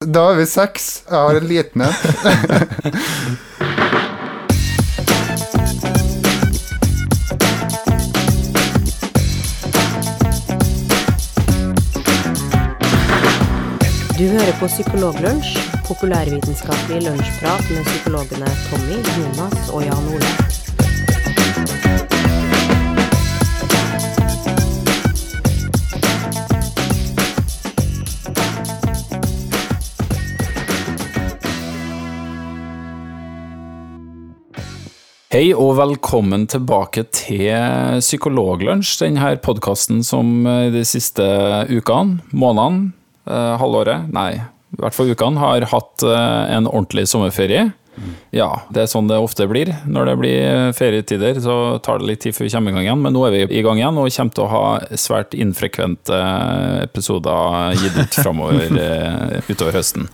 Da er vi seks. Jeg har en liten en. Du hører på Psykologlunsj, populærvitenskapelig lunsjprat med psykologene Tommy, Jonas og Jan Ole. Hei og velkommen tilbake til Psykologlunsj, denne podkasten som eh, de siste ukene, månedene, eh, halvåret, nei, i hvert fall ukene, har hatt eh, en ordentlig sommerferie. Ja, det er sånn det ofte blir. Når det blir ferietider, så tar det litt tid før vi kommer i gang igjen, men nå er vi i gang igjen og kommer til å ha svært infrekvente episoder gitt ut framover utover høsten.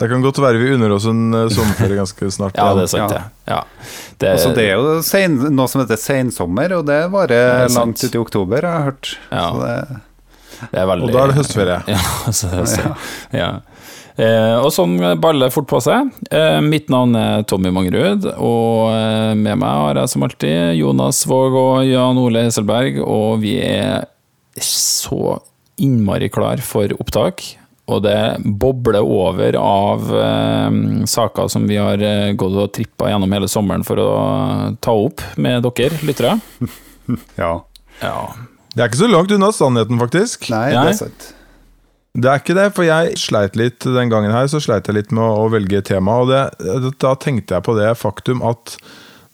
Det kan godt være vi unner oss en sommerferie ganske snart. Ja, det er sant, det. Ja. Det, Altså, det er jo sen, noe som heter sensommer, og det varer er langt ut i oktober, har jeg hørt. Ja. Så det, det er veldig Og da er det høstferie. Ja, Altså, det er så, ja. Eh, og sånn baller fort på seg. Eh, mitt navn er Tommy Mangerud, og eh, med meg har jeg som alltid Jonas Våg og Jan Ole Hesselberg, og vi er så innmari klar for opptak. Og det bobler over av eh, saker som vi har eh, gått og trippa gjennom hele sommeren for å ta opp med dere lyttere. ja. Ja. Det er ikke så langt unna sannheten, faktisk. Nei, Nei. det er sant. Det er ikke det, for jeg sleit litt den gangen her, så sleit jeg litt med å, å velge tema. Og det, da tenkte jeg på det faktum at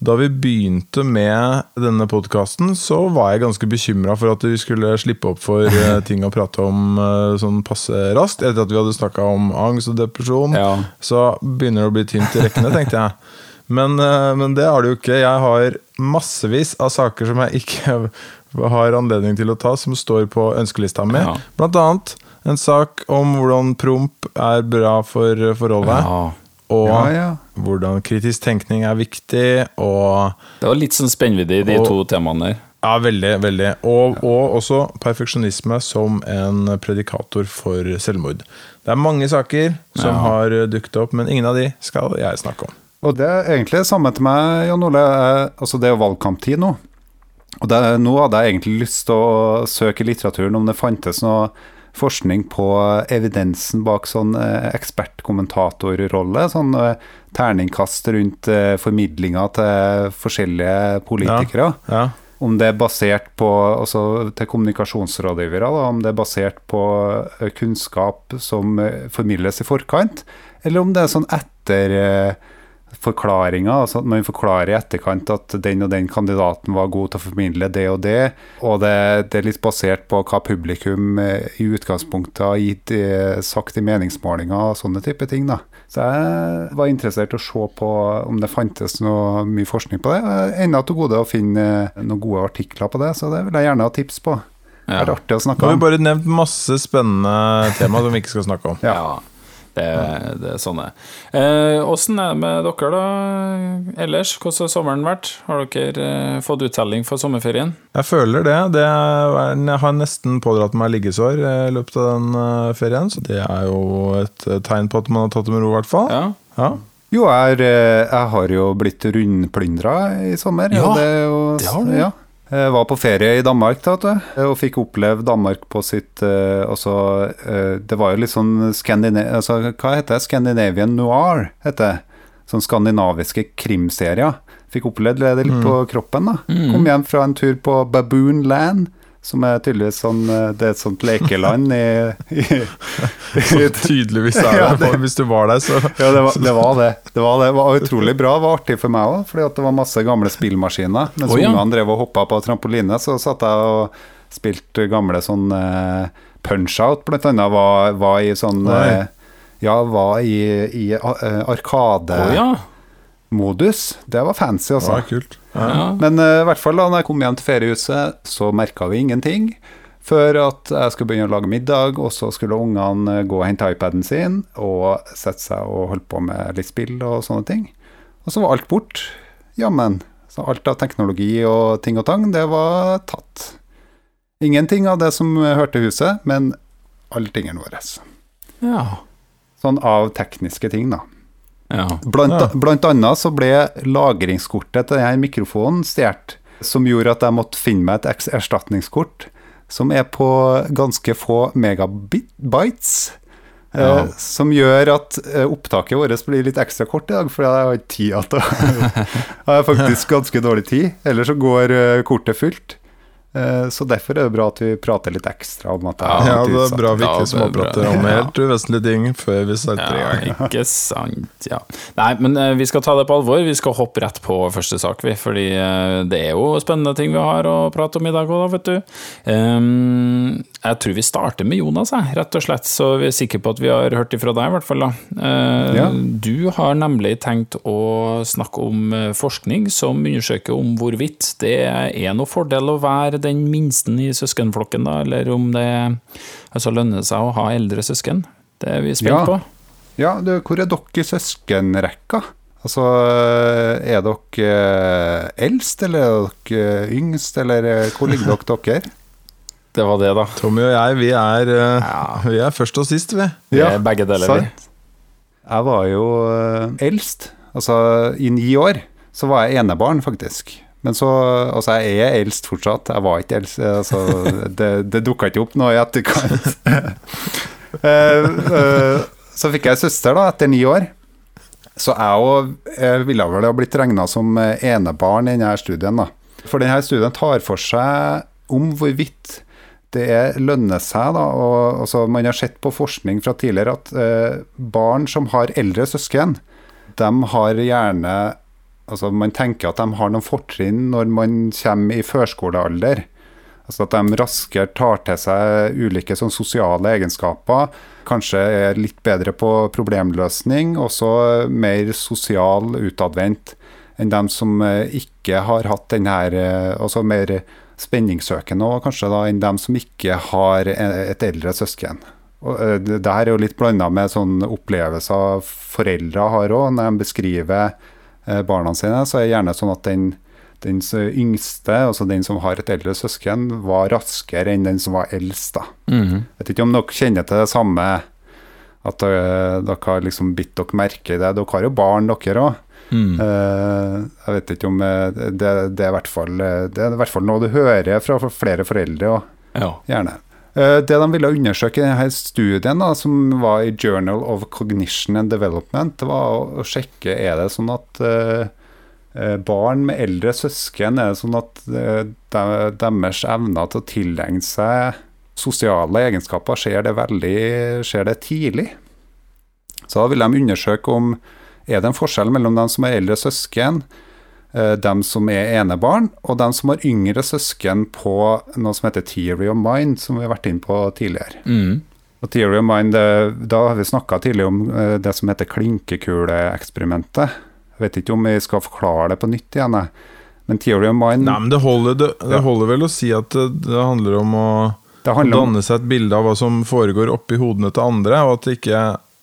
da vi begynte med denne podkasten, så var jeg ganske bekymra for at vi skulle slippe opp for eh, ting å prate om eh, sånn passe raskt. Etter at vi hadde snakka om angst og depresjon, Ja. så begynner det å bli tynt i rekkene, tenkte jeg. Men, eh, men det har det jo ikke. Jeg har massevis av saker som jeg ikke har anledning til å ta, som står på ønskelista mi. Ja. Blant annet en sak om hvordan promp er bra for forholdet. ja. Og Ja, ja. hvordan kritisk tenkning er viktig. Og Det var litt sånn spennvidde i de Og- to temaene der. ja, veldig, veldig. Og, og også perfeksjonisme som en predikator for selvmord. Det er mange saker som Ja. har dukket opp, men ingen av de skal jeg snakke om. Og det er egentlig det samme til meg, Jan Ole. Altså, det er jo valgkamptid nå. Og det, nå hadde jeg egentlig lyst til å søke i litteraturen om det fantes noe forskning på evidensen bak sånn eh, ekspertkommentatorrolle. Sånn eh, terningkast rundt eh, formidlinga til forskjellige politikere. Ja. Om det er basert på altså til kommunikasjonsrådgivere, da, om det er basert på kunnskap som formidles i forkant, eller om det er sånn etter forklaringer, altså at man forklarer i etterkant at den og den kandidaten var god til å formidle det og det, og det, det er litt basert på hva publikum eh, i utgangspunktet har gitt, eh, sagt i meningsmålinger og sånne type ting. da. Så jeg var interessert i å se på om det fantes noe mye forskning på det. Jeg enda til gode å finne eh, noen gode artikler på det, så det vil jeg gjerne ha tips på. Det er artig å Nå snakke har vi om. bare nevnt masse spennende tema som vi ikke skal snakke om. Ja. Ja, det, det er sånn det er. Åssen er det med dere, da? Ellers, hvordan har sommeren vært? Har dere eh, fått uttelling for sommerferien? Jeg føler det. det er, jeg har nesten pådratt meg liggesår eh, i løpet av den eh, ferien, så det er jo et eh, tegn på at man har tatt det med ro, i hvert fall. Ja. Ja. Jo, jeg, er, eh, jeg har jo blitt rundplyndra i sommer. Ja, og det, jo, det har du. Ja. Jeg var på ferie i Danmark da, og fikk oppleve Danmark på sitt eh, altså, eh, Det var jo litt sånn Skandina altså, Hva heter det? Scandinavian noir, heter det. Sånn skandinaviske krimserier. Fikk opplevd det litt på kroppen. da. Kom hjem fra en tur på Baboon Land, som er tydeligvis sånn eh, Det er et sånt lekeland i, i, Så tydeligvis er det, Ja, det- Hvis du var der, så Ja, det var det. Var det. Det, var det. var utrolig bra. Det var artig for meg òg, fordi det var masse gamle spillmaskiner. Mens oh, ja. ungene drev og hoppa på trampoline, så satt jeg og spilte gamle sånn eh, punch-out, blant annet. Var, var i sånn eh, Ja, var i, i uh, Arkade. Oh, ja. Det var fancy, altså. Ja, kult. Ja. ja. Men uh, i hvert fall da når jeg kom hjem til feriehuset, så merka vi ingenting. Før at jeg skulle begynne å lage middag, og så skulle ungene eh, gå og hente iPaden sin og sette seg og holde på med litt spill og sånne ting. Og så var alt bort. Jammen. Så alt av teknologi og ting og tang, det var tatt. Ingenting av det som hørte huset, men alle tingene våre. ja. sånn av tekniske ting, da. Ja. Blant, Ja. blant annet så ble lagringskortet til denne mikrofonen stjålet, som gjorde at jeg måtte finne meg et erstatningskort som er på ganske få megabytes. Ja. Eh, som gjør at eh, opptaket vårt blir litt ekstra kort i dag, fordi jeg har ikke tid til å Jeg har faktisk ganske dårlig tid, ellers så går eh, kortet fullt. Eh, så derfor er det bra at vi prater litt ekstra om at det Ja, Ja, det er bra vi ikke er småprater om helt uvesentlige ting før vi setter i Ja, gang. ikke sant. Ja. Nei, men eh, vi skal ta det på alvor. Vi skal hoppe rett på første sak, vi. Fordi eh, det er jo spennende ting vi har å prate om i dag òg, da, vet du. Ehm, jeg tror vi starter med Jonas, jeg, rett og slett. Så vi er sikre på at vi har hørt ifra deg, i hvert fall. da. Eh, Ja. Du har nemlig tenkt å snakke om forskning som undersøker om hvorvidt det er noe fordel å være den minsten i søskenflokken, da, eller om det altså lønner seg å ha eldre søsken. Det er vi spent Ja. på. Ja, du, hvor er dere i søskenrekka? Altså, er dere eh, eldst, eller er dere eh, yngst, eller eh, hvor ligger dere dere? Det var det, da. Tommy og jeg, vi er, Ja. vi er først og sist, vi. Vi er begge deler, vi. Jeg var jo eldst. Altså, i ni år så var jeg enebarn, faktisk. Men så Altså, jeg er eldst fortsatt. Jeg var ikke eldst. Altså, det det dukka ikke opp noe i etterkant. Eh, eh, så fikk jeg søster, da, etter ni år. Så jeg òg ville vel ha blitt regna som eh, enebarn i denne studien. da. For denne studien tar for seg om hvorvidt det er, lønner seg, da, og altså, Man har sett på forskning fra tidligere at eh, barn som har eldre søsken, de har gjerne altså Man tenker at de har noen fortrinn når man kommer i førskolealder. Altså At de raskere tar til seg ulike sånn sosiale egenskaper. Kanskje er litt bedre på problemløsning, og så mer sosial utadvendt enn dem som eh, ikke har hatt den her eh, Altså mer spenningssøkende og kanskje da enn dem som ikke har e- et eldre søsken. Og eh, det her er jo litt blanda med sånne opplevelser foreldre har òg, når de beskriver eh, barna sine. Så er det gjerne sånn at den, den yngste, altså den som har et eldre søsken, var raskere enn den som var eldst. da. Mhm. Vet ikke om dere kjenner til det samme, at dere, dere har liksom bitt dere merke i det. Dere har jo barn, dere òg. Mm. Eh, jeg vet ikke om eh, det, det, er i hvert fall, eh, det er i hvert fall noe du hører fra flere foreldre òg, Ja. gjerne. Eh, det de ville undersøke i denne studien, da, som var i Journal of Cognition and Development, det var å, sjekke er det sånn at eh, eh, barn med eldre søsken er det sånn at deres evner til å tilegne seg sosiale egenskaper skjer det veldig skjer det tidlig. Så da ville de undersøke om er det en forskjell mellom dem som er eldre søsken, dem som er enebarn, og dem som har yngre søsken på noe som heter Theory of Mind, som vi har vært inne på tidligere. Mm. Og Theory of Mind, Da har vi snakka tidligere om eh, det som heter klinkekuleeksperimentet. Jeg vet ikke om vi skal forklare det på nytt igjen, men Theory of Mind Nei, men det holder, det, det holder vel å si at det, det handler om å det handler om danne seg et bilde av hva som foregår oppi hodene til andre, og at det ikke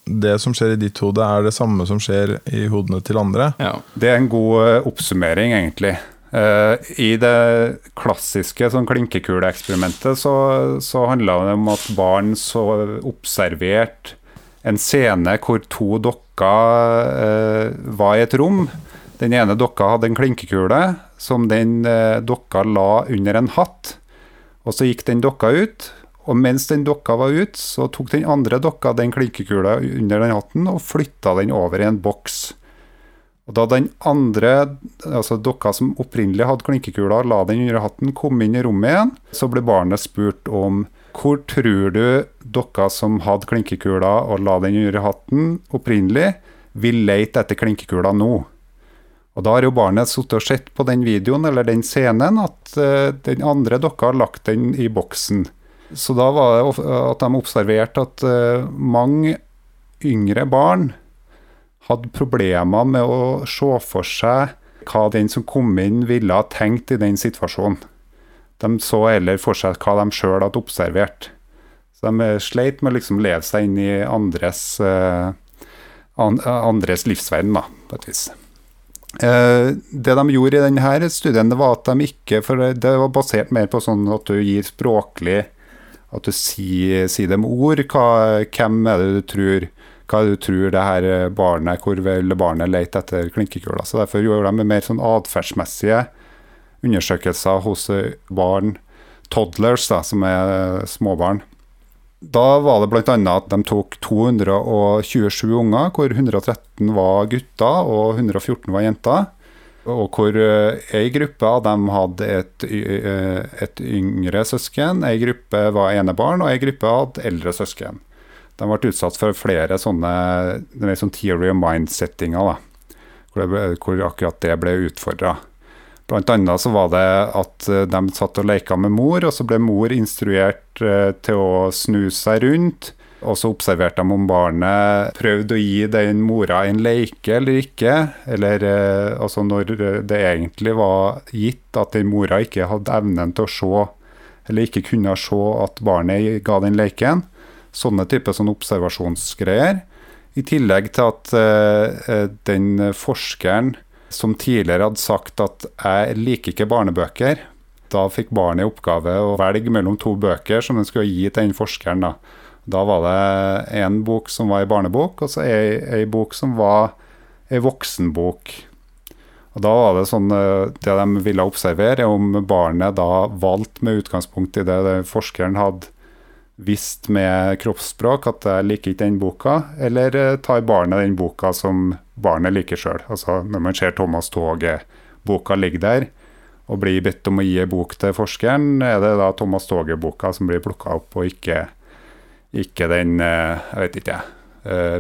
det som skjer i ditt hode, er det samme som skjer i hodene til andre. ja. Det er en god eh, oppsummering, egentlig. Eh, I det klassiske sånn klinkekuleeksperimentet så, så handla det om at barn så observerte en scene hvor to dokker eh, var i et rom. Den ene dokka hadde en klinkekule som den dokka la under en hatt. Og så gikk den dokka ut, og mens den dokka var ut, så tok den andre dokka den klinkekula under den hatten og flytta den over i en boks. Og da den andre, altså dokka som opprinnelig hadde klinkekula, la den under hatten, kom inn i rommet igjen, så ble barnet spurt om hvor tror du dokka som hadde klinkekula og la den under hatten opprinnelig, vil lete etter klinkekula nå? Og da har jo barnet sittet og sett på den videoen eller den scenen at eh, den andre dokka har lagt den i boksen. Så da var det at de observerte at eh, mange yngre barn hadde problemer med å se for seg hva den som kom inn ville ha tenkt i den situasjonen. De så heller for seg hva de sjøl hadde observert. Så de eh, sleit med å liksom leve seg inn i andres, eh, andres livsverden, da, på et vis. Det de gjorde i denne studien, var at de ikke For det var basert mer på sånn at du gir språklig At du sier, sier dem ord. Hva, hvem er det du tror hva er det du tror det her barnet, hvor vil barnet lete etter klinkekula. Så derfor gjorde de mer sånn atferdsmessige undersøkelser hos barn, toddlers, da, som er småbarn. Da var det bl.a. at de tok 227 unger, hvor 113 var gutter og 114 var jenter. Og hvor ei gruppe av dem hadde et, et yngre søsken, ei gruppe var enebarn, og ei gruppe hadde eldre søsken. De ble utsatt for flere sånne sånn theory of mind-settinger, hvor, hvor, akkurat det ble utfordra. Blant annet så var det at de satt og leka med mor, og så ble mor instruert til å snu seg rundt. Og så observerte de om barnet prøvde å gi den mora en leike eller ikke. Eller altså når det egentlig var gitt at den mora ikke hadde evnen til å se, eller ikke kunne se at barnet ga den leiken. Sånne typer sånn observasjonsgreier. I tillegg til at eh, den forskeren som tidligere hadde sagt at 'jeg liker ikke barnebøker', da fikk barnet i oppgave å velge mellom to bøker som den skulle gi til den forskeren. Da, da var det en bok som var ei barnebok, og så ei, ei bok som var ei voksenbok. Og da var det sånn Det de ville observere, er om barnet da valgte med utgangspunkt i det, det forskeren hadde visst med kroppsspråk at jeg liker ikke den boka, eller tar barnet den boka som barnet liker sjøl. Altså når man ser Thomas Toget-boka ligge der, og blir bedt om å gi en bok til forskeren, er det da Thomas Toget-boka som blir plukka opp, og ikke, ikke den Jeg vet ikke, jeg.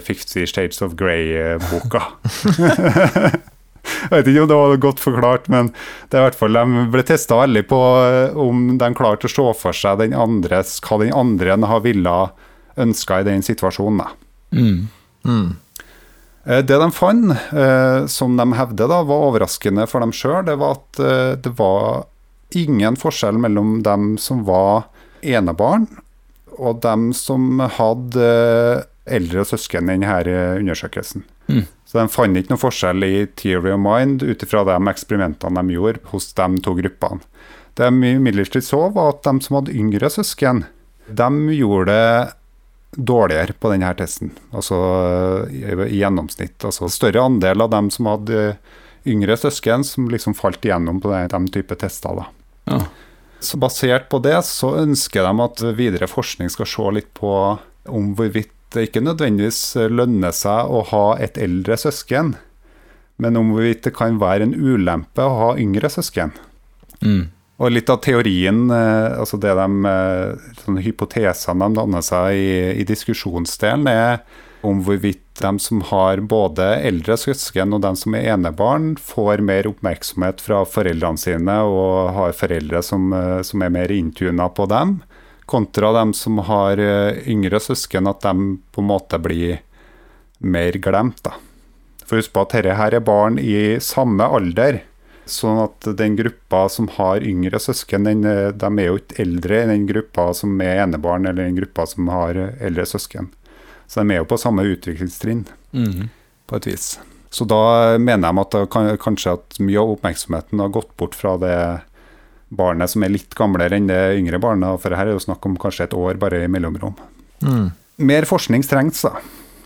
Fifty Shades of Grey-boka. Jeg vet ikke om det var godt forklart, men det er i hvert fall, de ble testa veldig på om de klarte å se for seg den andres, hva den andre har ville ønska i den situasjonen. Mm. Mm. Det de fant, som de hevder da, var overraskende for dem sjøl, det var at det var ingen forskjell mellom dem som var enebarn, og dem som hadde eldre søsken i denne undersøkelsen. Mm. Så de fant ikke noen forskjell i theory of mind ut ifra de eksperimentene de gjorde hos de to gruppene. Det de imidlertid så, var at de som hadde yngre søsken, de gjorde det dårligere på denne testen, altså i, i gjennomsnitt. Altså større andel av dem som hadde yngre søsken, som liksom falt igjennom på den, de type tester. da. Ja. Så basert på det så ønsker de at videre forskning skal se litt på om hvorvidt det ikke nødvendigvis lønner seg å ha et eldre søsken, men om hvorvidt det kan være en ulempe å ha yngre søsken. Mm. Og litt av teorien, altså det de sånne hypotesene de danner seg i, i diskusjonsdelen, er om hvorvidt de som har både eldre søsken og de som er enebarn, får mer oppmerksomhet fra foreldrene sine og har foreldre som, som er mer inntuna på dem, kontra de som har yngre søsken, at de på en måte blir mer glemt. da. For husk på at dette her er barn i samme alder. Sånn at den gruppa som har yngre søsken, den, de er jo ikke eldre enn den gruppa som er enebarn, eller den gruppa som har eldre søsken. Så de er jo på samme utviklingstrinn, Mm. på et vis. Så da mener jeg at det kan, kanskje at mye av oppmerksomheten har gått bort fra det barnet som er litt gamlere enn det yngre barnet, for her er jo snakk om kanskje et år bare i mellomrom. Mm. Mer forskning trengs, da.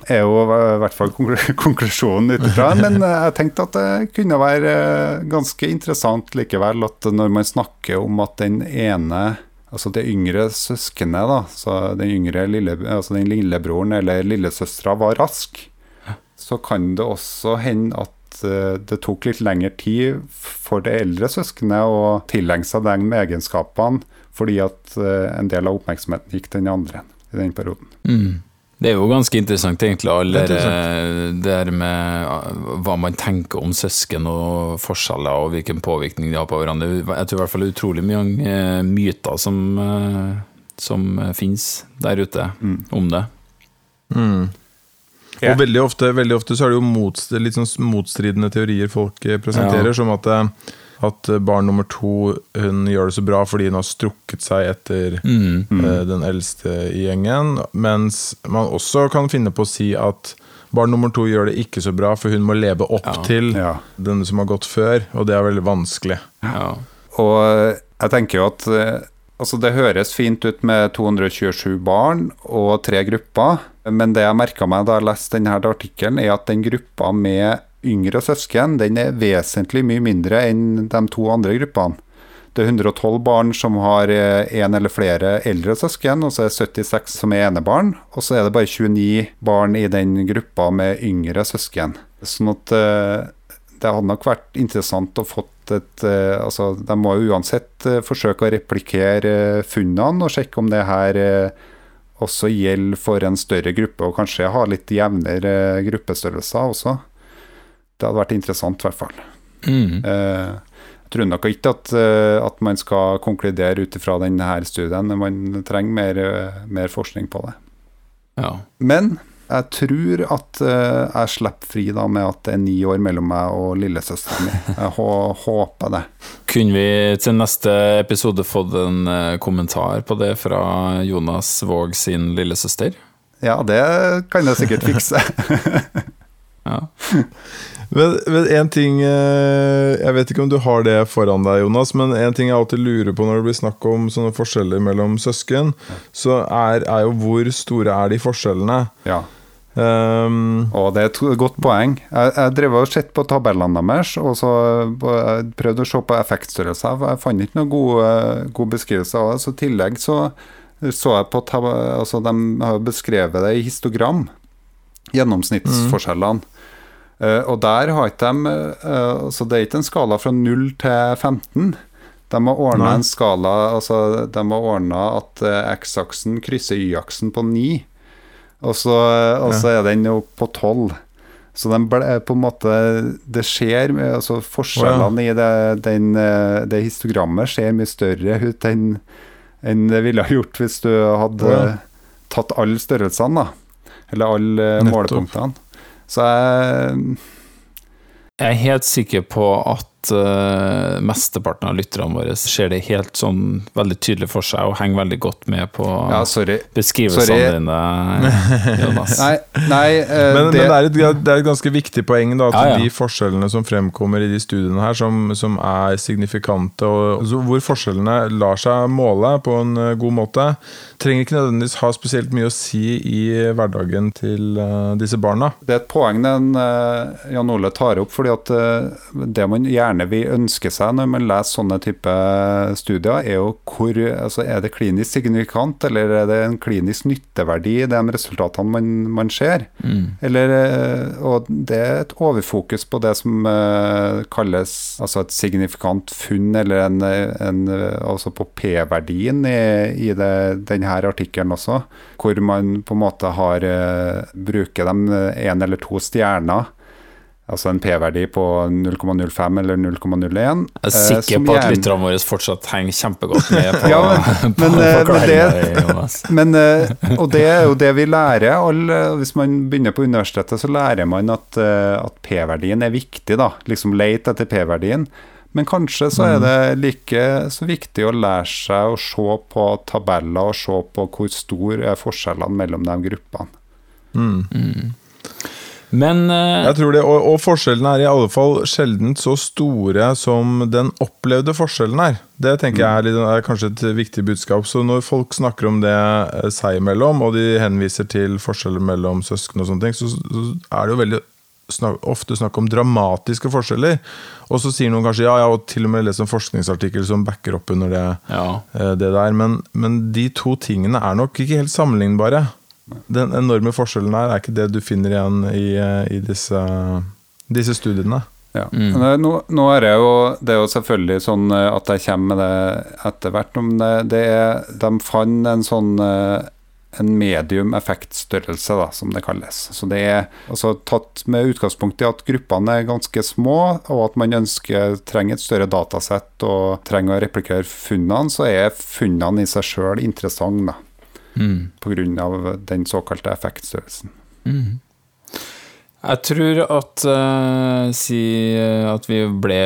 Er jo i hvert fall konklusjonen ut ifra. Men jeg tenkte at det kunne være ganske interessant likevel at når man snakker om at den ene Altså det yngre søskenet, da, så den yngre lille, altså den lillebroren eller lillesøstera var rask, så kan det også hende at eh, det tok litt lengre tid for det eldre søskenet å tillegge seg de egenskapene, fordi at eh, en del av oppmerksomheten gikk den andre i den perioden. Mm. Det er jo ganske interessant, egentlig, alle Det det der med uh, hva man tenker om søsken og forskjeller, og hvilken påvirkning de har på hverandre. Jeg tror i hvert fall det er utrolig mye uh, myter som, uh, som finnes der ute om det. Mm. Yeah. Og veldig ofte, veldig ofte så er det jo motst litt sånn motstridende teorier folk eh, presenterer, Ja. som at, eh, at barn nummer to hun gjør det så bra fordi hun har strukket seg etter Mm. eh, den eldste i gjengen, mens man også kan finne på å si at barn nummer to gjør det ikke så bra, for hun må leve opp Ja. til Ja. denne som har gått før, og det er veldig vanskelig. Ja. Og jeg tenker jo at, Altså Det høres fint ut med 227 barn og tre grupper, men det jeg merka meg da jeg leste denne artikkelen, er at den gruppa med yngre søsken den er vesentlig mye mindre enn de to andre gruppene. Det er 112 barn som har én eller flere eldre søsken, og så er det 76 som er enebarn. Og så er det bare 29 barn i den gruppa med yngre søsken. Sånn at eh, det hadde nok vært interessant å fått et eh, altså De må jo uansett eh, forsøke å replikere funnene og sjekke om det her også gjelder for en større gruppe, og kanskje ha litt jevnere gruppestørrelser også. Det hadde vært interessant, i hvert fall. Mm. Jeg tror nok ikke at, at man skal konkludere ut ifra denne studien. Man trenger mer, mer forskning på det. Ja. Men jeg tror at jeg slipper fri da med at det er ni år mellom meg og lillesøsteren min. Jeg håper det. Kunne vi til neste episode fått en kommentar på det fra Jonas Våg sin lillesøster? Ja, det kan jeg sikkert fikse. ja. Men, men en ting eh, Jeg vet ikke om du har det foran deg, Jonas, men en ting jeg alltid lurer på når det blir snakk om sånne forskjeller mellom søsken, så er, er jo hvor store er de forskjellene? Ja. Um, og det er et godt poeng. Jeg, jeg drev og sett på tabellene deres, og så prøvde å se på effektstørrelse. Jeg fant ikke noen gode, god beskrivelser av det. Så i tillegg så, så jeg på altså De har beskrevet det i histogram, gjennomsnittsforskjellene. Mm. Uh, og der har ikke de uh, Så det er ikke en skala fra 0 til 15. De har ordna en skala altså De har ordna at uh, X-aksen krysser Y-aksen på 9. Og så, og så er den jo på tolv. Så den ble, på en måte Det skjer altså Forskjellene i det, den, det histogrammet ser mye større ut enn, enn det ville ha gjort hvis du hadde ja. tatt alle størrelsene, da. Eller alle målepunktene. Så jeg Jeg er helt sikker på at uh, mesteparten av lytterne våre ser det helt sånn veldig tydelig for seg og henger veldig godt med på ja, beskrivelsene sorry. dine, Jonas. nei, nei uh, men, det, men det, er et, det, er et, ganske viktig poeng da, at ja, ja. de forskjellene som fremkommer i de studiene her, som, som er signifikante, og altså, hvor forskjellene lar seg måle på en uh, god måte, trenger ikke nødvendigvis ha spesielt mye å si i hverdagen til disse barna. Det er et poeng den Jan Ole tar opp, fordi at det man gjerne gjerne vil ønske seg når man leser sånne type studier, er jo hvor altså Er det klinisk signifikant, eller er det en klinisk nytteverdi i de resultatene man, man ser? Mm. Eller, eh, og det er et overfokus på det som uh, kalles altså et signifikant funn, eller en, en altså på P-verdien i, i det, denne artikkelen også, hvor man på en måte har uh, bruker de én eller to stjerner Altså en P-verdi på 0,05 eller 0,01. Jeg er eh, sikker på at lytterne våre fortsatt henger kjempegodt med på, ja, men, på men, eh, forklaringa. Men, eh, og det er jo det vi lærer. Alle, hvis man begynner på universitetet, så lærer man at, at P-verdien er viktig. da, liksom Lete etter P-verdien. Men kanskje så er det like så viktig å lære seg å se på tabeller og se på hvor stor er forskjellene mellom de gruppene. Mm. Mm. Men uh, Jeg tror det, og, og forskjellene er i alle fall sjelden så store som den opplevde forskjellen er. Det tenker jeg er, er, kanskje et viktig budskap. Så når folk snakker om det eh, seg imellom, og de henviser til forskjeller mellom søsken og sånne ting, så, så er det jo veldig snak, ofte snakk om dramatiske forskjeller. Og så sier noen kanskje ja, jeg har til og med lest en forskningsartikkel som backer opp under det, ja. Eh, det der. Men, men de to tingene er nok ikke helt sammenlignbare. Den enorme forskjellen her er ikke det du finner igjen i, i disse, disse, studiene. Ja. Mm. Nå, nå, er det jo Det er jo selvfølgelig sånn at jeg kommer med det etter hvert. Om det, det er, de fant en sånn en medium effektstørrelse, da, som det kalles. Så det er altså tatt med utgangspunkt i at gruppene er ganske små, og at man ønsker, trenger et større datasett og trenger å replikere funnene, så er funnene i seg sjøl interessante. Mm. pga. den såkalte effektstørrelsen. Mm. Jeg tror at uh, si at vi ble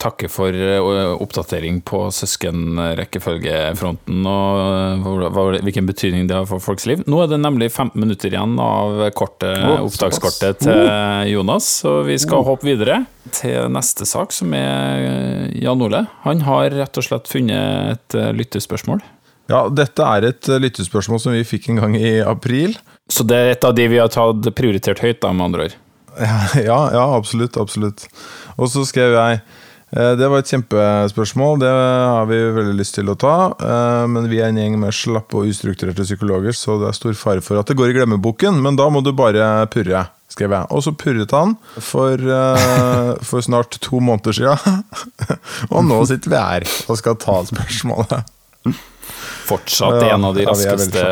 takke for uh, oppdatering på søskenrekkefølgefronten og hvilken betydning det har for folks liv. Nå er det nemlig 15 minutter igjen av kortet, oh, opptakskortet til Jonas, så vi skal hoppe videre til neste sak, som er Jan Ole. Han har rett og slett funnet et lyttespørsmål. Ja, dette er et lyttespørsmål som vi fikk en gang i april. Så det er et av de vi har tatt prioritert høyt, da, med andre ord? Ja, ja, absolutt. Absolutt. Og så skrev jeg eh, det var et kjempespørsmål, det har vi veldig lyst til å ta. Eh, men vi er en gjeng med slappe og ustrukturerte psykologer, så det er stor fare for at det går i glemmeboken. Men da må du bare purre, skrev jeg. Og så purret han for, eh, for snart to måneder siden. og nå sitter vi her og skal ta spørsmålet. Fortsatt en av de raskeste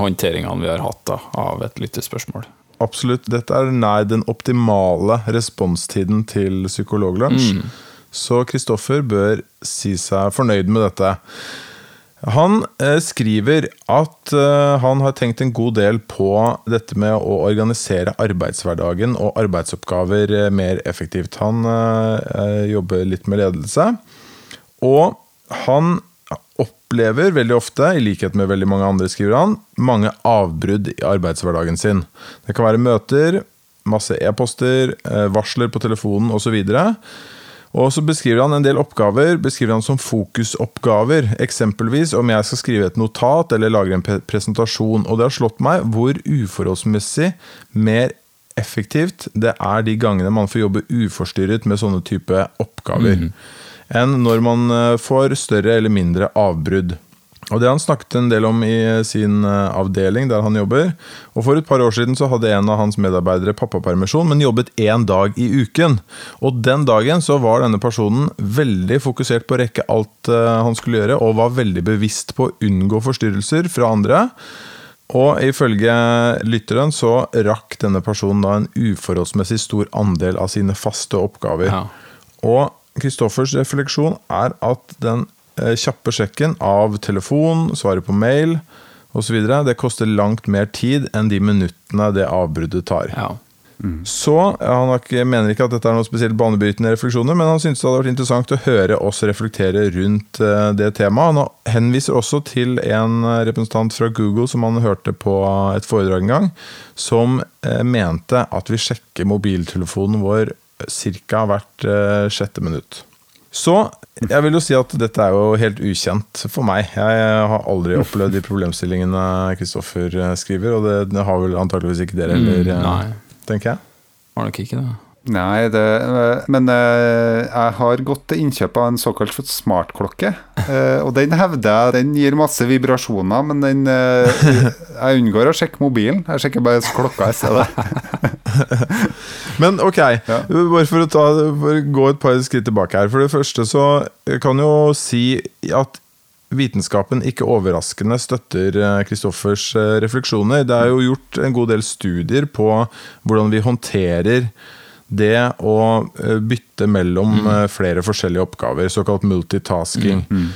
håndteringene vi har hatt da, av et lyttespørsmål. Absolutt. Dette er nær den optimale responstiden til Psykologlunsj. Mm. Så Kristoffer bør si seg fornøyd med dette. Han eh, skriver at eh, han har tenkt en god del på dette med å organisere arbeidshverdagen og arbeidsoppgaver eh, mer effektivt. Han jobber litt med ledelse. Og han opplever veldig ofte, i likhet med veldig mange andre, skriver han, mange avbrudd i arbeidshverdagen sin. Det kan være møter, masse e-poster, eh, varsler på telefonen osv. Og så beskriver han en del oppgaver beskriver han som fokusoppgaver. Eksempelvis om jeg skal skrive et notat eller lage en presentasjon. Og det har slått meg hvor uforholdsmessig mer effektivt det er de gangene man får jobbe uforstyrret med sånne type oppgaver. Mm enn når man eh, får større eller mindre avbrudd. Og Det har han snakket en del om i sin eh, avdeling der han jobber. Og For et par år siden så hadde en av hans medarbeidere pappapermisjon, men jobbet én dag i uken. Og Den dagen så var denne personen veldig fokusert på å rekke alt eh, han skulle gjøre, og var veldig bevisst på å unngå forstyrrelser fra andre. Og ifølge lytteren så rakk denne personen da en uforholdsmessig stor andel av sine faste oppgaver. Ja. Og Kristoffers refleksjon er at den eh, kjappe sjekken av telefon, svaret på mail osv. det koster langt mer tid enn de minuttene det avbruddet tar. Ja. Mm. Så Han ikke, mener ikke at dette er noe spesielt banebrytende refleksjoner, men han syntes det hadde vært interessant å høre oss reflektere rundt eh, det temaet. Han henviser også til en representant fra Google som han hørte på et foredrag en gang, som eh, mente at vi sjekker mobiltelefonen vår ca. hvert uh, sjette minutt. Så jeg vil jo si at dette er jo helt ukjent for meg. Jeg har aldri opplevd de problemstillingene Kristoffer eh, skriver, og det, har vel antakeligvis ikke dere heller, mm, eh, tenker jeg. Har nok ikke det. Nei, det, men eh, jeg har gått til innkjøp av en såkalt smartklokke. Eh, og den hevder jeg den gir masse vibrasjoner, men den eh, Jeg unngår å sjekke mobilen. Jeg sjekker bare klokka i stedet. men ok, ja. bare for å, ta, for å gå et par skritt tilbake her. For det første så kan jo si at vitenskapen ikke overraskende støtter Kristoffers refleksjoner. Det er jo gjort en god del studier på hvordan vi håndterer det å eh, bytte mellom mm. Eh, flere forskjellige oppgaver, såkalt multitasking. Mm. Mm.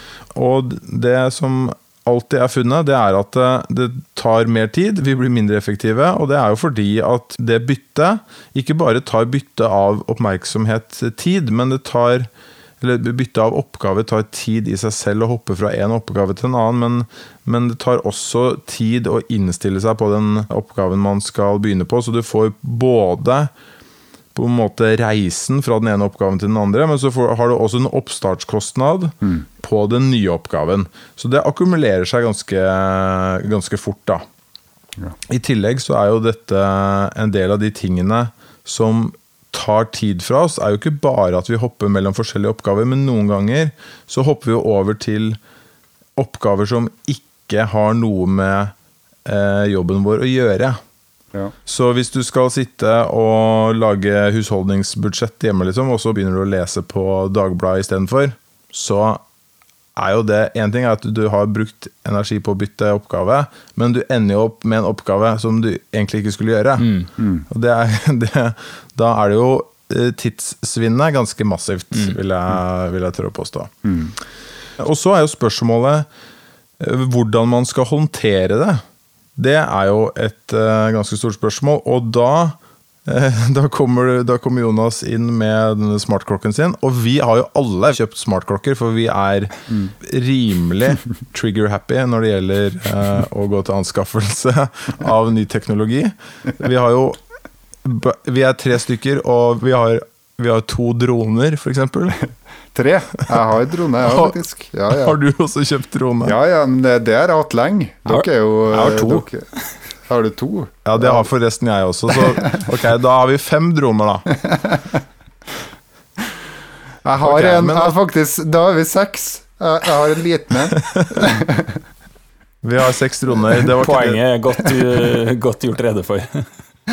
Og det som alltid er funnet, det er at eh, det tar mer tid, vi blir mindre effektive. Og det er jo fordi at det byttet ikke bare tar bytte av oppmerksomhet tid, men det tar eller bytte av oppgave tar tid i seg selv å hoppe fra en oppgave til en annen, men, men, det tar også tid å innstille seg på den oppgaven man skal begynne på. Så du får både på en måte reisen fra den ene oppgaven til den andre, men så får, har du også en oppstartskostnad mm. på den nye oppgaven. Så det akkumulerer seg ganske, ganske fort, da. Ja. I tillegg så er jo dette en del av de tingene som tar tid fra oss, er jo ikke bare at vi hopper mellom forskjellige oppgaver, men noen ganger så hopper vi over til oppgaver som ikke har noe med eh, jobben vår å gjøre. Ja. Så hvis du skal sitte og lage husholdningsbudsjett hjemme, liksom, og så begynner du å lese på Dagbladet istedenfor, så er jo det Én ting er at du har brukt energi på å bytte oppgave, men du ender jo opp med en oppgave som du egentlig ikke skulle gjøre. Mm. Mm. Og det er, det, da er det jo eh, tidssvinnet ganske massivt, mm. vil, jeg, vil jeg tørre å påstå. Mm. Og så er jo spørsmålet eh, hvordan man skal håndtere det. Det er jo et uh, ganske stort spørsmål. Og da uh, Da kommer, da kommer Jonas inn med denne smartklokken sin. Og vi har jo alle kjøpt smartklokker, for vi er rimelig trigger-happy når det gjelder uh, å gå til anskaffelse av ny teknologi. Vi har jo Vi er tre stykker, og vi har, vi har to droner, f.eks. Tre. Jeg har drone, jeg Har- faktisk. Ja, ja. Har du også kjøpt drone? Ja, ja, men det, har jeg hatt lenge. Dere er jo Jeg har to. Dere, har du to? Ja, det har forresten jeg også. Så ok, da har vi fem droner, da. Jeg har okay, en men- jeg faktisk Da har vi seks. Jeg, jeg har en liten en. Vi har seks droner. Det var Poenget er godt, uh, godt gjort rede for.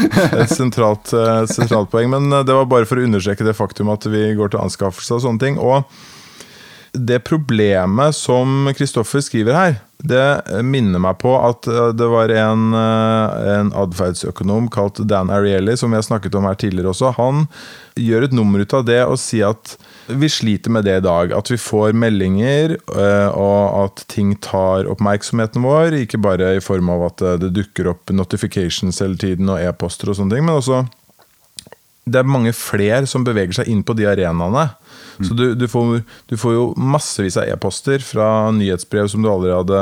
et sentralt, eh, sentralt poeng, men eh, det var bare for å understreke det faktum at vi går til anskaffelse og sånne ting. Og det problemet som Kristoffer skriver her, det eh, minner meg på at det var en, en atferdsøkonom kalt Dan Ariely, som vi har snakket om her tidligere også. Han gjør et nummer ut av det og sier at vi sliter med det i dag. At vi får meldinger, eh, og at ting tar oppmerksomheten vår. Ikke bare i form av at eh, det dukker opp notifications hele tiden og e-poster og sånne ting, men også det er mange flere som beveger seg inn på de arenaene. Så du, du, får, du får jo massevis av e-poster fra nyhetsbrev som du aldri hadde,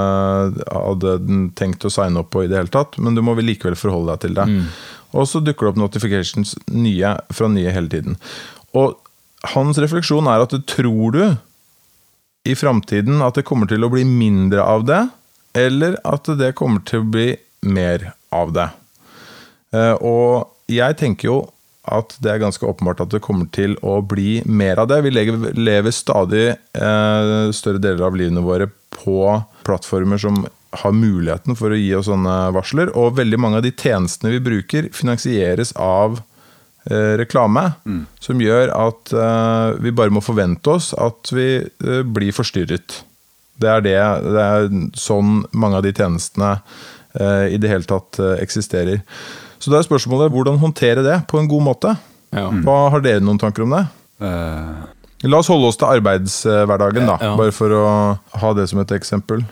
hadde tenkt å signe opp på i det hele tatt, men du må vel likevel forholde deg til det. Og så dukker det opp notifications nye fra nye hele tiden. Og hans refleksjon er at tror du i framtiden at det kommer til å bli mindre av det, eller at det kommer til å bli mer av det. Eh, Og jeg tenker jo at det er ganske åpenbart at det kommer til å bli mer av det. Vi lever, stadig eh, større deler av livene våre på plattformer som har muligheten for å gi oss sånne varsler, og veldig mange av de tjenestene vi bruker, finansieres av eh, reklame, som gjør at eh, vi bare må forvente oss at vi eh, blir forstyrret. Det er, det, det er sånn mange av de tjenestene i det hele tatt eksisterer. Så da er spørsmålet hvordan håndtere det på en god måte. Ja. Hva Har dere noen tanker om det? Eh, La oss holde oss til arbeidshverdagen, da, Ja. bare for å ha det som et eksempel.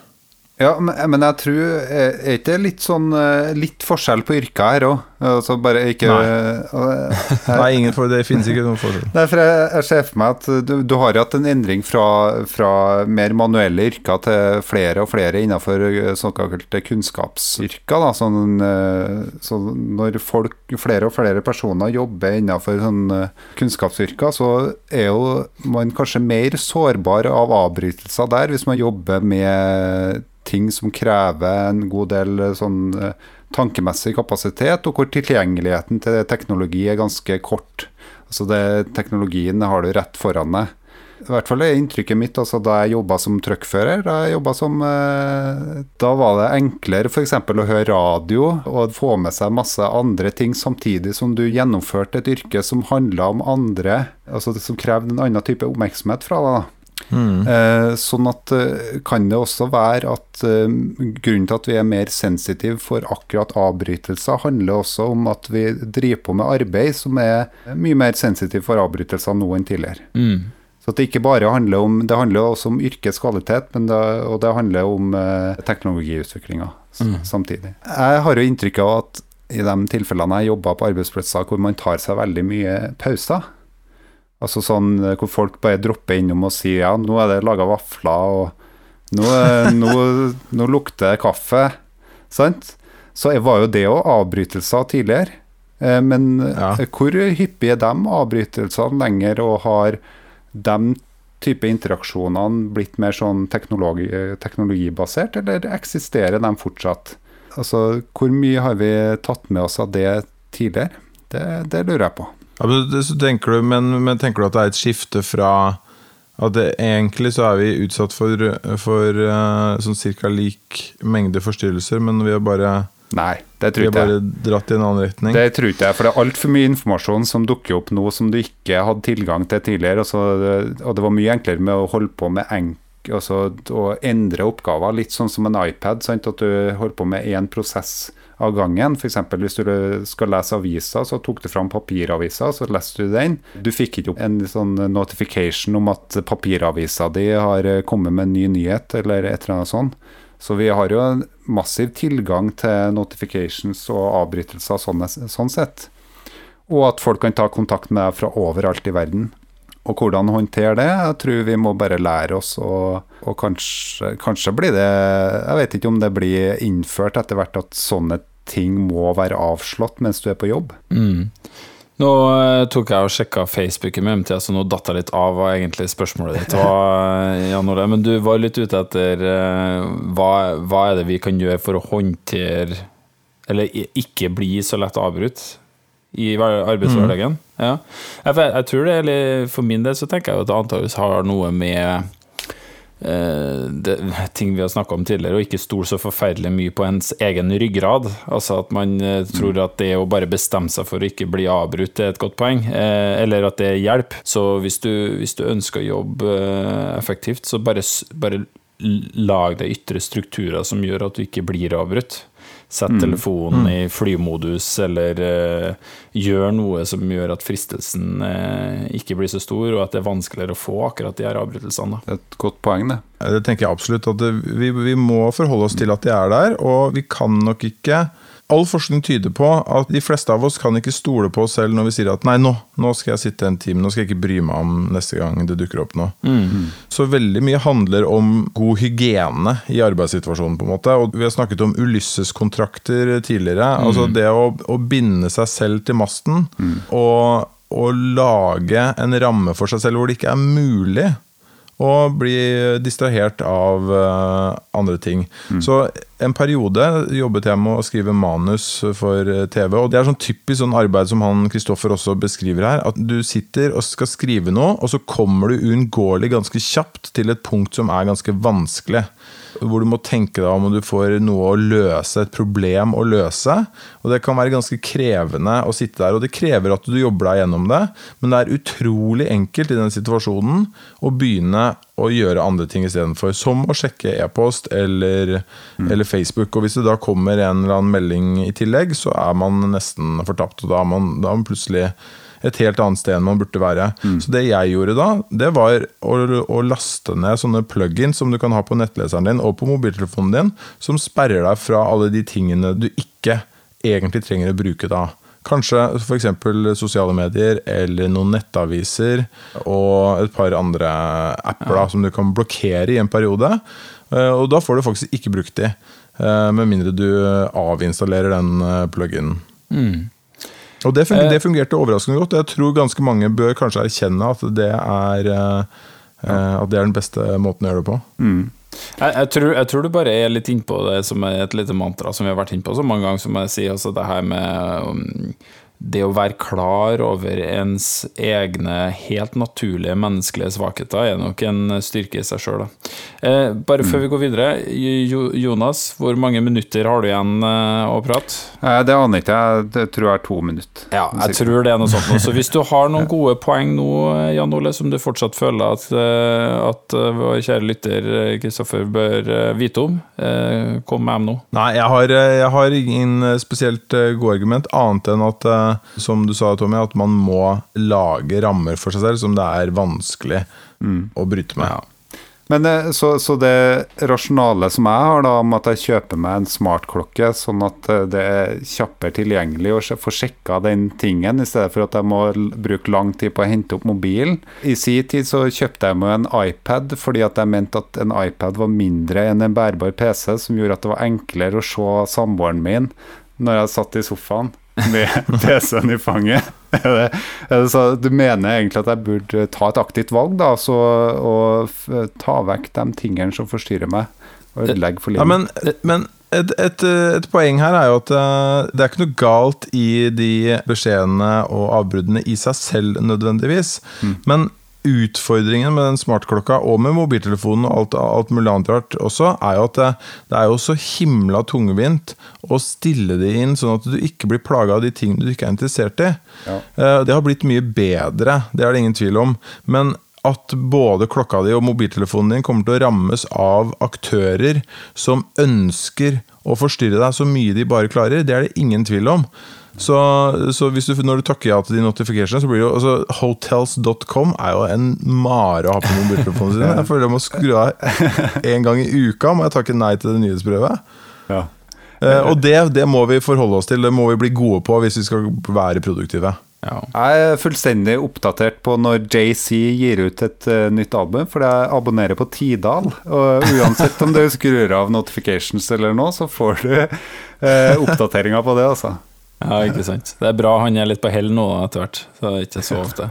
Ja, men, men jeg tror Er er ikke det litt sånn eh, Litt forskjell på yrker her òg? Altså bare ikke eh, Nei, ingen for, det finnes ikke noen forskjell. Nei, for jeg, jeg ser for meg at du, du har hatt en endring fra, fra mer manuelle yrker til flere og flere innenfor eh, såkalte kunnskapsyrker. Da. Sånn, eh, så når folk, flere og flere personer jobber innenfor sånn eh, kunnskapsyrker, så er jo man kanskje mer sårbar av avbrytelser der, hvis man jobber med ting som krever en god del eh, sånn eh, tankemessig kapasitet, og hvor tilgjengeligheten til teknologi er ganske kort. Altså det, Teknologien har du rett foran deg. I hvert fall er inntrykket mitt altså da jeg jobba som truckfører. Da eh, Da var det enklere f.eks. å høre radio og få med seg masse andre ting samtidig som du gjennomførte et yrke som handla om andre, altså som krevde en annen type oppmerksomhet fra deg. Da. Eh, sånn at eh, kan det også være at eh, grunnen til at vi er mer sensitive for akkurat avbrytelser, handler også om at vi driver på med arbeid som er mye mer sensitiv for avbrytelser nå enn tidligere. Mm. Så det ikke bare handler om Det handler også om yrkets kvalitet, men det, og det handler om eh, teknologiutviklinga mm. samtidig. Jeg har jo inntrykk av at i de tilfellene jeg jobber på arbeidsplasser hvor man tar seg veldig mye pauser, altså sånn eh, hvor folk bare dropper innom og sier ja, nå er det laga vafler, og nå, eh, nå, nå lukter det kaffe, sant? Så var jo det òg avbrytelser tidligere. Eh, Men Ja. hvor hyppig er de avbrytelsene lenger, og har de type interaksjonene blitt mer sånn teknologi, teknologibasert, eller eksisterer de fortsatt? Altså, hvor mye har vi tatt med oss av det tidligere? Det, det lurer jeg på. Ja, tenker du, men, men tenker du at det er et skifte fra at det, egentlig så er vi utsatt for, for uh, sånn cirka lik mengde forstyrrelser, men vi har bare, Nei, det vi tror har bare dratt i en annen retning? Det tror ikke jeg, for det er altfor mye informasjon som dukker opp nå som du ikke hadde tilgang til tidligere. Og, så, og det var mye enklere med å holde på med enk, altså, å endre oppgaver, litt sånn som en iPad. Sant? At du holder på med én prosess av gangen. F.eks. hvis du skal lese aviser, så tok du fram papiravisa, så leste du den. Du fikk ikke opp en sånn notification om at papiravisa di har kommet med en ny nyhet, eller et eller annet sånt. Så vi har jo massiv tilgang til notifications og avbrytelser sånn, sånn sett. og at folk kan ta kontakt med deg fra overalt i verden. Og hvordan håndtere det, jeg tror vi må bare lære oss, og, og kanskje, kanskje blir det Jeg vet ikke om det blir innført etter hvert at sånne ting må være avslått mens du er på jobb. Mm. Nå eh, tok jeg og sjekka Facebooken med MTS, så nå datt jeg litt av hva egentlig spørsmålet ditt var. Jan Ole. Men du var litt ute etter eh, hva, hva er det vi kan gjøre for å håndtere Eller ikke bli så lett avbrutt i arbeidshverdagen. Mm. Ja. Jeg, jeg tror det eller For min del så tenker jeg at det antakeligvis har noe med eh, det, ting vi har snakka om tidligere, og ikke stole så forferdelig mye på ens egen ryggrad. Altså at man eh, tror at det å bare bestemme seg for å ikke bli avbrutt, er et godt poeng, eh, eller at det hjelper. Så hvis du, hvis du ønsker å jobbe effektivt, så bare, bare lag deg ytre strukturer som gjør at du ikke blir avbrutt. Sett telefonen i flymodus, eller uh, gjør noe som gjør at fristelsen uh, ikke blir så stor, og at det er vanskeligere å få akkurat de her avbrytelsene. da. Et godt poeng, det. Det tenker jeg absolutt. at det, vi, vi må forholde oss til at de er der, og vi kan nok ikke All forskning tyder på at de fleste av oss kan ikke stole på oss selv når vi sier at nei, nå, nå skal jeg sitte en time, nå skal jeg ikke bry meg om neste gang det dukker opp noe. Så veldig mye handler om god hygiene i arbeidssituasjonen. på en måte, og Vi har snakket om Ulysses-kontrakter tidligere. altså Det å, å binde seg selv til masten og, og lage en ramme for seg selv hvor det ikke er mulig og bli distrahert av eh, andre ting. Så en periode jobbet jeg med å skrive manus for eh, TV, og det er sånn typisk sånn arbeid som han Kristoffer også beskriver her, at du sitter og skal skrive noe, og så kommer du uunngåelig ganske kjapt til et punkt som er ganske vanskelig. Hvor du må tenke deg om og du får noe å løse, et problem å løse. Og det kan være ganske krevende å sitte der, og det krever at du jobber deg gjennom det. Men det er utrolig enkelt i den situasjonen å begynne å gjøre andre ting istedenfor. Som å sjekke e-post eller, eller Facebook. Og hvis det da kommer en eller annen melding i tillegg, så er man nesten fortapt. Og da er man, da er man plutselig et helt annet sted enn man burde være. Så det jeg gjorde da, det var å, å laste ned sånne plug-in som du kan ha på nettleseren din og på mobiltelefonen din, som sperrer deg fra alle de tingene du ikke egentlig trenger å bruke da. Kanskje f.eks. sosiale medier eller noen nettaviser og et par andre apper da, som du kan blokkere i en periode. Eh, Og da får du faktisk ikke brukt de, eh, med mindre du avinstallerer den plug-in. pluginen. Og det, funger, Eh. det fungerte overraskende godt. Jeg tror ganske mange bør kanskje erkjenne at det er, eh, eh, at det er den beste måten å gjøre det på. Jeg, jeg, tror, jeg tror du bare er litt innpå det som er et lite mantra som vi har vært innpå så mange ganger, som jeg sier, altså det her med um, det å være klar over ens egne helt naturlige menneskelige svakheter er nok en styrke i seg sjøl. Eh, bare før vi går videre, Jo- Jonas, hvor mange minutter har du igjen eh, å prate? Eh, Det aner ikke jeg. Det tror jeg er to minutter. Ja, jeg tror det er noe sånt. Så hvis du har noen gode poeng nå, Jan Ole, som du fortsatt føler at, eh, at eh, vår kjære lytter eh, Kristoffer bør eh, vite om, eh, kom med dem nå. Nei, jeg har, eh, jeg har ingen eh, spesielt eh, gode argument, annet enn at, eh, som du sa, Tommy, at man må lage rammer for seg selv som det er vanskelig å bryte med. Men eh, så, så det rasjonale som jeg har, da, om at jeg kjøper meg en smartklokke, sånn at eh, det er kjappere tilgjengelig å få sjekka den tingen, i stedet for at jeg må bruke lang tid på å hente opp mobilen. I sin tid så kjøpte jeg meg en iPad fordi at jeg mente at en iPad var mindre enn en bærbar PC, som gjorde at det var enklere å se samboeren min når jeg satt i sofaen med PC-en i fanget. Så, du mener egentlig at jeg burde ta et aktivt valg, da, så, og f ta vekk de tingene som forstyrrer meg, og ødelegge for Ja, livet? men, men et, et, et poeng her er jo at eh, det er ikke noe galt i de beskjedene og avbruddene i seg selv nødvendigvis. Men utfordringen med den smartklokka og med mobiltelefonen og alt, alt mulig annet rart også, er jo at det, det er jo så himla tungvint å stille det inn sånn at du ikke blir plaga av de tingene du ikke er interessert i. Ja. Eh, Det har blitt mye bedre, det er det ingen tvil om. Men at både klokka di og mobiltelefonen din kommer til å rammes av aktører som ønsker å forstyrre deg så mye de bare klarer, det er det ingen tvil om. Så, så hvis du, når du takker ja til de notificationene, så blir det jo altså, Hotels.com er jo en mare å ha på mobiltelefonen sin. Jeg føler jeg må skru av en gang i uka, må jeg takke nei til det nyhetsbrevet. Ja. Eh, og det, det må vi forholde oss til, det må vi bli gode på hvis vi skal være produktive. Ja. Jeg er fullstendig oppdatert på når JC gir ut et uh, nytt album, for jeg abonnerer på Tidal. Og uansett om du skrur av notifications eller noe, så får du uh, oppdateringer på det, altså. Ja, ikke sant. Det er bra han er litt på hell nå etter hvert. Så det er ikke så ofte.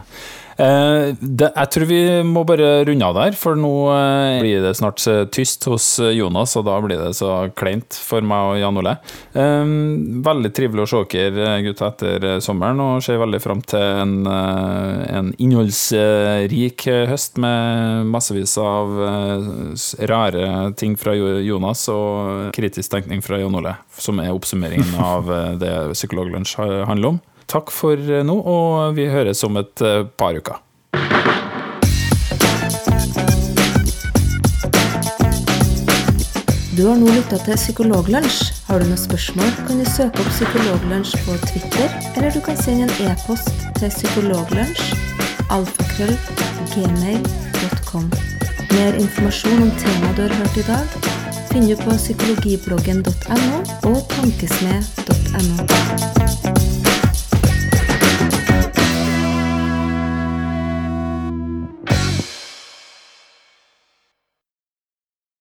Eh, jeg tror vi må bare runde av der, for nå eh, blir det snart tyst hos eh, Jonas, og da blir det så kleint for meg og Jan Ole. Veldig trivelig å se dere gutter, etter sommeren, og ser veldig fram til en, en innholdsrik høst med massevis av rare ting fra Jonas og kritisk tenkning fra Jan Ole, som er oppsummeringen av det Psykologlunsj handler om. Takk for nå, og vi høres om et eh, par uker. Du har nå lytta til Psykologlunsj. Har du noen spørsmål, kan du søke opp Psykologlunsj på Twitter, eller du kan sende en e-post til psykologlunsj alfakrøll.gmail.com. Mer informasjon om temaet du har hørt i dag, finner du på psykologibloggen.no og tankesmed.no.